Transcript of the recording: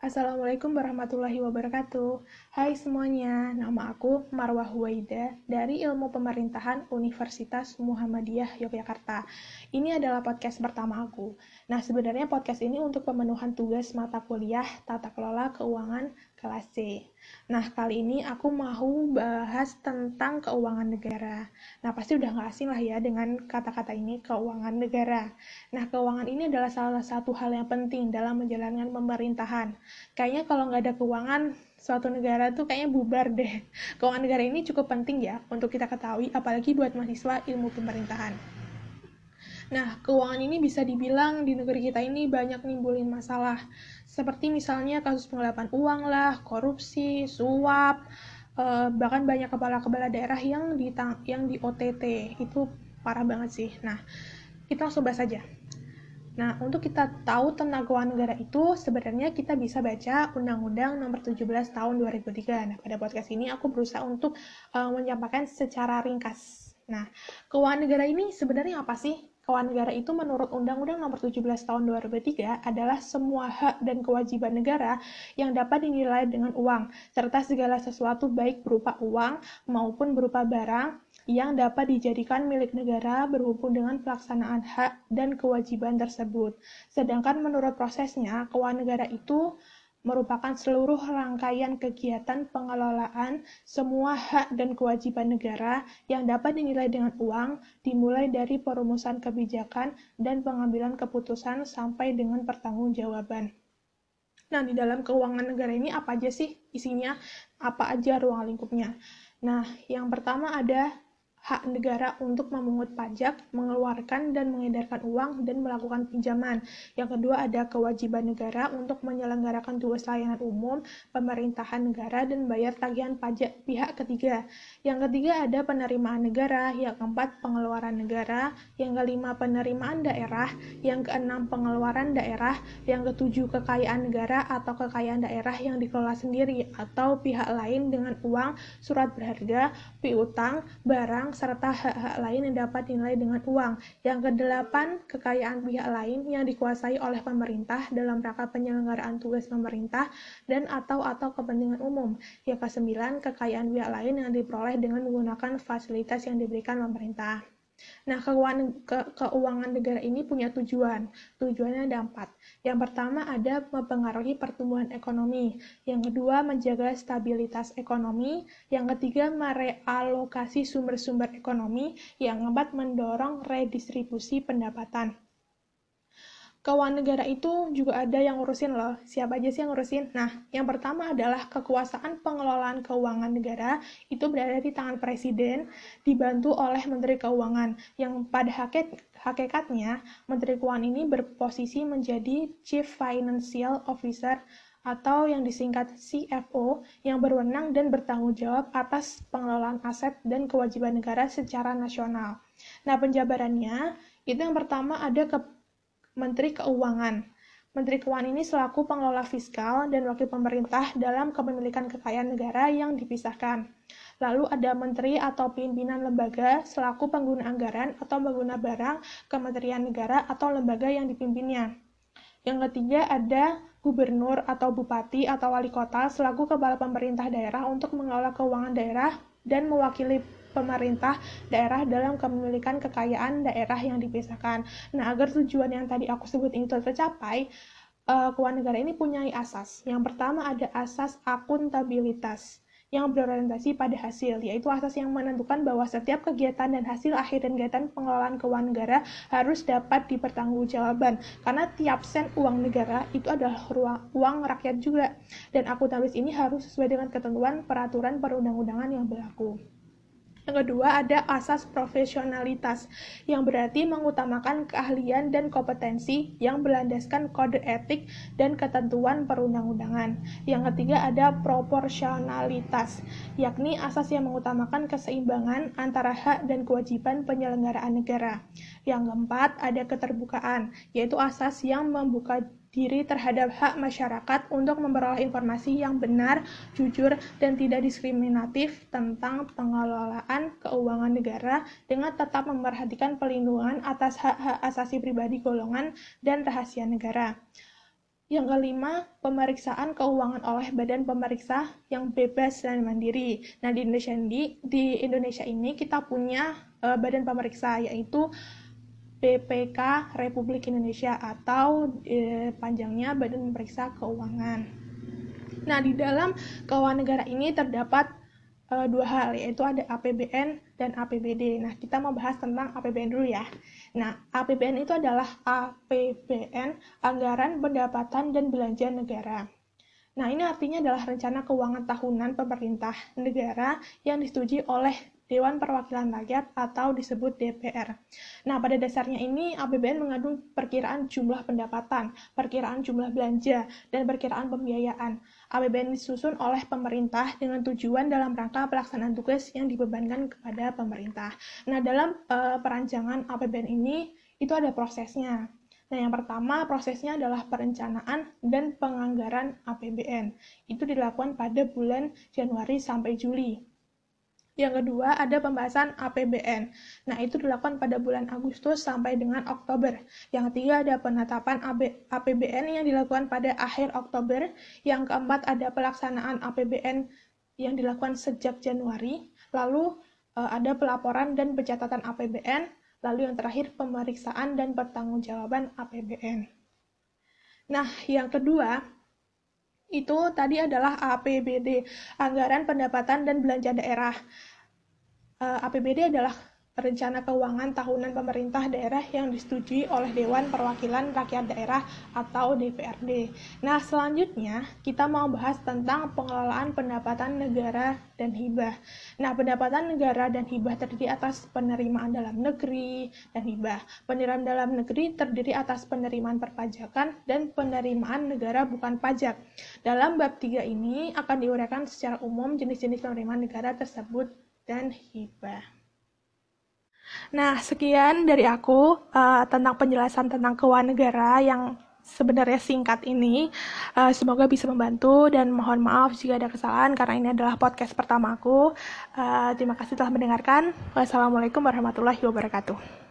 Assalamualaikum warahmatullahi wabarakatuh. Hai semuanya, nama aku Marwah Huwaida dari Ilmu Pemerintahan Universitas Muhammadiyah Yogyakarta. Ini adalah podcast pertama aku. Nah, sebenarnya podcast ini untuk pemenuhan tugas mata kuliah Tata Kelola Keuangan kelas C. Nah, kali ini aku mau bahas tentang keuangan negara. Nah, pasti udah nggak asing lah ya dengan kata-kata ini, keuangan negara. Nah, keuangan ini adalah salah satu hal yang penting dalam menjalankan pemerintahan. Kayaknya kalau nggak ada keuangan, suatu negara tuh kayaknya bubar deh. Keuangan negara ini cukup penting ya untuk kita ketahui, apalagi buat mahasiswa ilmu pemerintahan. Nah, keuangan ini bisa dibilang di negeri kita ini banyak nimbulin masalah. Seperti misalnya kasus penggelapan uang lah, korupsi, suap, eh, bahkan banyak kepala-kepala daerah yang di yang di OTT. Itu parah banget sih. Nah, kita langsung bahas saja. Nah, untuk kita tahu tentang keuangan negara itu, sebenarnya kita bisa baca Undang-Undang Nomor 17 Tahun 2003. Nah, pada podcast ini aku berusaha untuk uh, menyampaikan secara ringkas. Nah, keuangan negara ini sebenarnya apa sih? Keuangan negara itu menurut Undang-Undang Nomor 17 Tahun 2003 adalah semua hak dan kewajiban negara yang dapat dinilai dengan uang, serta segala sesuatu baik berupa uang maupun berupa barang yang dapat dijadikan milik negara berhubung dengan pelaksanaan hak dan kewajiban tersebut. Sedangkan menurut prosesnya, keuangan negara itu merupakan seluruh rangkaian kegiatan pengelolaan semua hak dan kewajiban negara yang dapat dinilai dengan uang, dimulai dari perumusan kebijakan dan pengambilan keputusan sampai dengan pertanggungjawaban. Nah, di dalam keuangan negara ini apa aja sih isinya? Apa aja ruang lingkupnya? Nah, yang pertama ada hak negara untuk memungut pajak, mengeluarkan dan mengedarkan uang, dan melakukan pinjaman. Yang kedua ada kewajiban negara untuk menyelenggarakan tugas layanan umum, pemerintahan negara, dan bayar tagihan pajak pihak ketiga. Yang ketiga ada penerimaan negara, yang keempat pengeluaran negara, yang kelima penerimaan daerah, yang keenam pengeluaran daerah, yang ketujuh kekayaan negara atau kekayaan daerah yang dikelola sendiri atau pihak lain dengan uang, surat berharga, piutang, barang, serta hak-hak lain yang dapat dinilai dengan uang. Yang kedelapan, kekayaan pihak lain yang dikuasai oleh pemerintah dalam rangka penyelenggaraan tugas pemerintah dan atau atau kepentingan umum. Yang kesembilan, kekayaan pihak lain yang diperoleh dengan menggunakan fasilitas yang diberikan pemerintah. Nah, keuangan, ke, keuangan negara ini punya tujuan. Tujuannya ada empat. Yang pertama ada mempengaruhi pertumbuhan ekonomi. Yang kedua menjaga stabilitas ekonomi. Yang ketiga merealokasi sumber-sumber ekonomi. Yang keempat mendorong redistribusi pendapatan keuangan negara itu juga ada yang ngurusin loh. Siapa aja sih yang ngurusin? Nah, yang pertama adalah kekuasaan pengelolaan keuangan negara itu berada di tangan presiden, dibantu oleh Menteri Keuangan, yang pada hakikat, hakikatnya Menteri Keuangan ini berposisi menjadi Chief Financial Officer atau yang disingkat CFO yang berwenang dan bertanggung jawab atas pengelolaan aset dan kewajiban negara secara nasional. Nah, penjabarannya itu yang pertama ada ke Menteri Keuangan. Menteri Keuangan ini selaku pengelola fiskal dan wakil pemerintah dalam kepemilikan kekayaan negara yang dipisahkan. Lalu ada menteri atau pimpinan lembaga selaku pengguna anggaran atau pengguna barang kementerian negara atau lembaga yang dipimpinnya. Yang ketiga ada gubernur atau bupati atau wali kota selaku kepala pemerintah daerah untuk mengelola keuangan daerah dan mewakili pemerintah daerah dalam kepemilikan kekayaan daerah yang dipisahkan. Nah, agar tujuan yang tadi aku sebut ini tercapai, uh, keuangan negara ini punya asas. Yang pertama ada asas akuntabilitas yang berorientasi pada hasil, yaitu asas yang menentukan bahwa setiap kegiatan dan hasil akhir dan kegiatan pengelolaan keuangan negara harus dapat dipertanggungjawabkan, karena tiap sen uang negara itu adalah ruang, uang rakyat juga, dan akuntabilitas ini harus sesuai dengan ketentuan peraturan perundang-undangan yang berlaku. Yang kedua ada asas profesionalitas, yang berarti mengutamakan keahlian dan kompetensi yang berlandaskan kode etik dan ketentuan perundang-undangan. Yang ketiga ada proporsionalitas, yakni asas yang mengutamakan keseimbangan antara hak dan kewajiban penyelenggaraan negara. Yang keempat ada keterbukaan, yaitu asas yang membuka diri terhadap hak masyarakat untuk memperoleh informasi yang benar, jujur, dan tidak diskriminatif tentang pengelolaan keuangan negara dengan tetap memperhatikan pelindungan atas hak-hak asasi pribadi golongan dan rahasia negara. Yang kelima, pemeriksaan keuangan oleh badan pemeriksa yang bebas dan mandiri. Nah, di Indonesia ini, di Indonesia ini kita punya uh, badan pemeriksa yaitu BPK Republik Indonesia atau uh, panjangnya Badan Pemeriksa Keuangan. Nah, di dalam keuangan negara ini terdapat uh, dua hal, yaitu ada APBN dan APBD. Nah, kita mau bahas tentang APBN dulu ya. Nah, APBN itu adalah APBN, Anggaran Pendapatan dan Belanja Negara. Nah, ini artinya adalah rencana keuangan tahunan pemerintah negara yang disetujui oleh Dewan Perwakilan Rakyat atau disebut DPR. Nah, pada dasarnya ini APBN mengandung perkiraan jumlah pendapatan, perkiraan jumlah belanja, dan perkiraan pembiayaan. APBN disusun oleh pemerintah dengan tujuan dalam rangka pelaksanaan tugas yang dibebankan kepada pemerintah. Nah, dalam uh, perancangan APBN ini itu ada prosesnya. Nah, yang pertama prosesnya adalah perencanaan dan penganggaran APBN. Itu dilakukan pada bulan Januari sampai Juli. Yang kedua, ada pembahasan APBN. Nah, itu dilakukan pada bulan Agustus sampai dengan Oktober. Yang ketiga, ada penetapan APBN yang dilakukan pada akhir Oktober. Yang keempat, ada pelaksanaan APBN yang dilakukan sejak Januari. Lalu, eh, ada pelaporan dan pencatatan APBN. Lalu yang terakhir, pemeriksaan dan pertanggungjawaban APBN. Nah, yang kedua, itu tadi adalah APBD, Anggaran Pendapatan dan Belanja Daerah. Eh, APBD adalah rencana keuangan tahunan pemerintah daerah yang disetujui oleh Dewan Perwakilan Rakyat Daerah atau DPRD. Nah, selanjutnya kita mau bahas tentang pengelolaan pendapatan negara dan hibah. Nah, pendapatan negara dan hibah terdiri atas penerimaan dalam negeri dan hibah. Penerimaan dalam negeri terdiri atas penerimaan perpajakan dan penerimaan negara bukan pajak. Dalam bab 3 ini akan diuraikan secara umum jenis-jenis penerimaan negara tersebut dan hibah. Nah, sekian dari aku uh, tentang penjelasan tentang keuangan negara yang sebenarnya singkat ini. Uh, semoga bisa membantu dan mohon maaf jika ada kesalahan karena ini adalah podcast pertamaku. Uh, terima kasih telah mendengarkan. Wassalamualaikum warahmatullahi wabarakatuh.